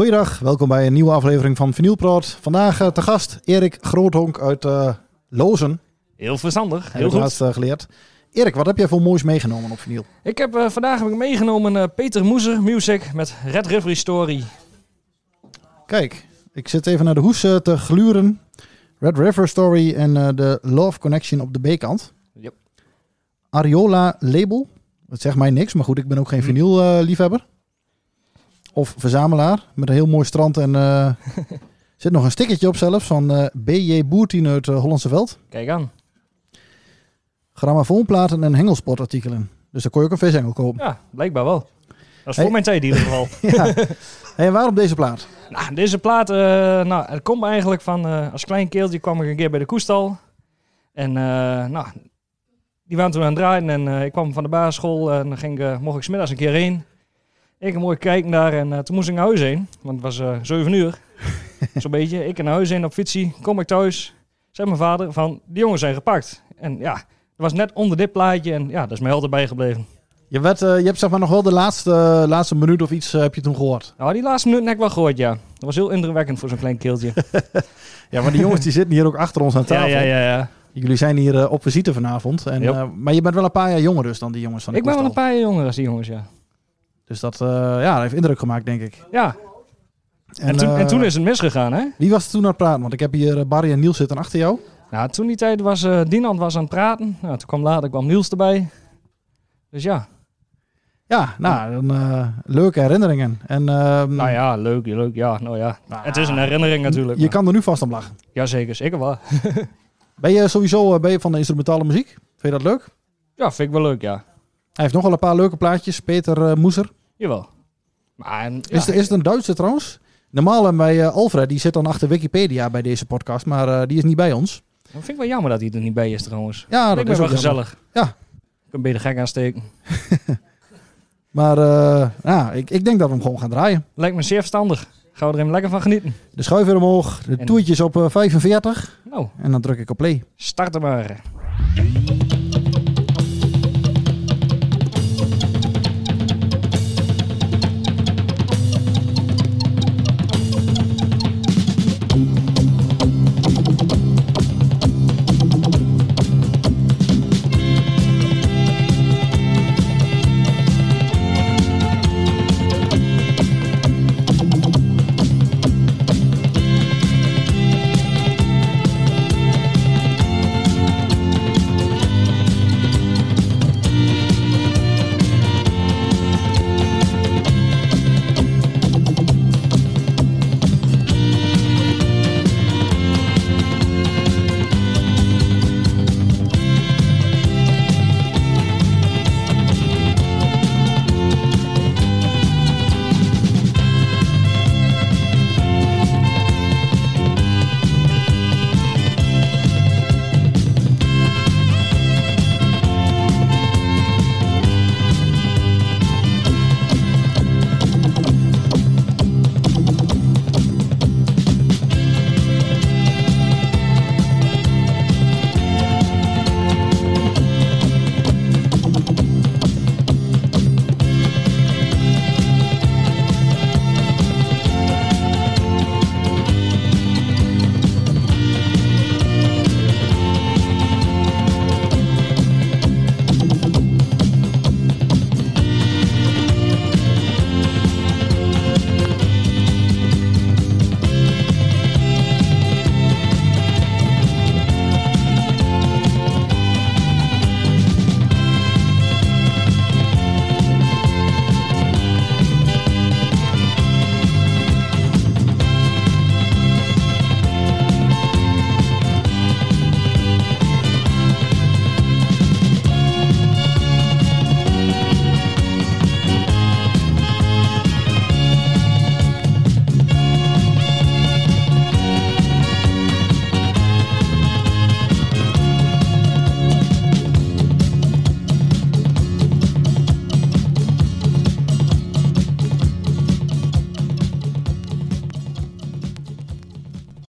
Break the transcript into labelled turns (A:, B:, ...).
A: Goeiedag, welkom bij een nieuwe aflevering van Vinylpraat. Vandaag eh, te gast Erik Groothonk uit eh Lozen.
B: Heel verstandig, heel goed.
A: laatst eh, geleerd. Erik, wat heb jij voor moois meegenomen op vinyl?
B: Ik heb vandaag heb ik meegenomen Peter Moeser Music met Red River Story.
A: Kijk, ik zit even naar de hoes te gluren. Red River Story en de Love Connection op de B-kant.
B: Yep.
A: Ariola label. Dat zegt mij niks, maar goed, ik ben ook geen vinyl eh, liefhebber. Of verzamelaar, met een heel mooi strand en... eh zit nog een stickertje op zelfs van eh, B.J. Boertien uit eh, Hollandse Veld.
B: Kijk aan.
A: Grammofoonplaten en hengelsportartikelen. Dus dan kon je ook een vishengel kopen.
B: Ja, blijkbaar wel. Dat is
A: Hey.
B: voor mijn tijd in ieder geval.
A: Ja. En waarom deze plaat?
B: nou, deze plaat, nou, het komt eigenlijk van, als klein keeltje kwam ik een keer bij de koestal. En nou, die waren toen aan het draaien en ik kwam van de basisschool en dan ging, ik, mocht ik smiddags een keer heen. Ik een mooi kijken daar en eh, toen moest ik naar huis heen, want het was eh 7 uur. Zo'n beetje. Ik naar huis heen op fietsie, kom ik thuis, zei mijn vader van, die jongens zijn gepakt. En ja, dat was net onder dit plaatje en ja, dat is mij altijd bijgebleven.
A: Je, werd, eh, je hebt zeg maar nog wel de laatste, laatste minuut of iets eh, heb je toen gehoord.
B: Nou, die laatste minuut heb ik wel gehoord, ja. Dat was heel indrukwekkend voor zo'n klein keeltje.
A: Ja, maar die jongens die zitten hier ook achter ons aan
B: ja,
A: tafel.
B: ja, ja, ja.
A: Jullie zijn hier eh, op visite vanavond. En, eh, maar je bent wel een paar jaar jonger dus dan die jongens van de
B: Ik ben wel een paar jaar jonger als die jongens, ja.
A: Dus dat, eh, ja, dat heeft indruk gemaakt, denk ik.
B: Ja, en, toen,
A: eh,
B: en toen is het misgegaan, hè?
A: Wie was toen aan het praten? Want ik heb hier eh, Barry en Niels zitten achter jou.
B: Nou, toen die tijd was eh Dinant was aan het praten. Nou, toen kwam later kwam Niels erbij. Dus ja,
A: Ja, nou, dan, eh, leuke herinneringen. En, ehm,
B: nou ja, leuk, leuk, ja, nou ja. Het is een herinnering natuurlijk.
A: Je
B: maar-
A: kan er nu vast om lachen.
B: Jazeker, zeker wel.
A: Ben je sowieso eh, ben je van de instrumentale muziek? Vind je dat leuk?
B: Ja, vind ik wel leuk, ja.
A: Hij heeft nog wel een paar leuke plaatjes. Peter eh, Moeser.
B: Jawel. Maar, en, ja,
A: Is, het, is het een Duitser trouwens? Normaal hebben wij eh, Alfred, die zit dan achter Wikipedia bij deze podcast, maar eh, die is niet bij ons.
B: dat vind ik wel jammer dat hij er niet bij is trouwens.
A: Ja,
B: dat
A: dat
B: is wel
A: jammer.
B: gezellig.
A: Ja.
B: Ik kan beter gek aansteken.
A: Maar ja, ik, ik denk dat we hem gewoon gaan draaien.
B: Lijkt me zeer verstandig. Gaan we er even lekker van genieten.
A: De schuif weer omhoog, de
B: En-
A: toertjes op eh, 45
B: Nou,
A: en dan druk ik op play.
B: starten maar.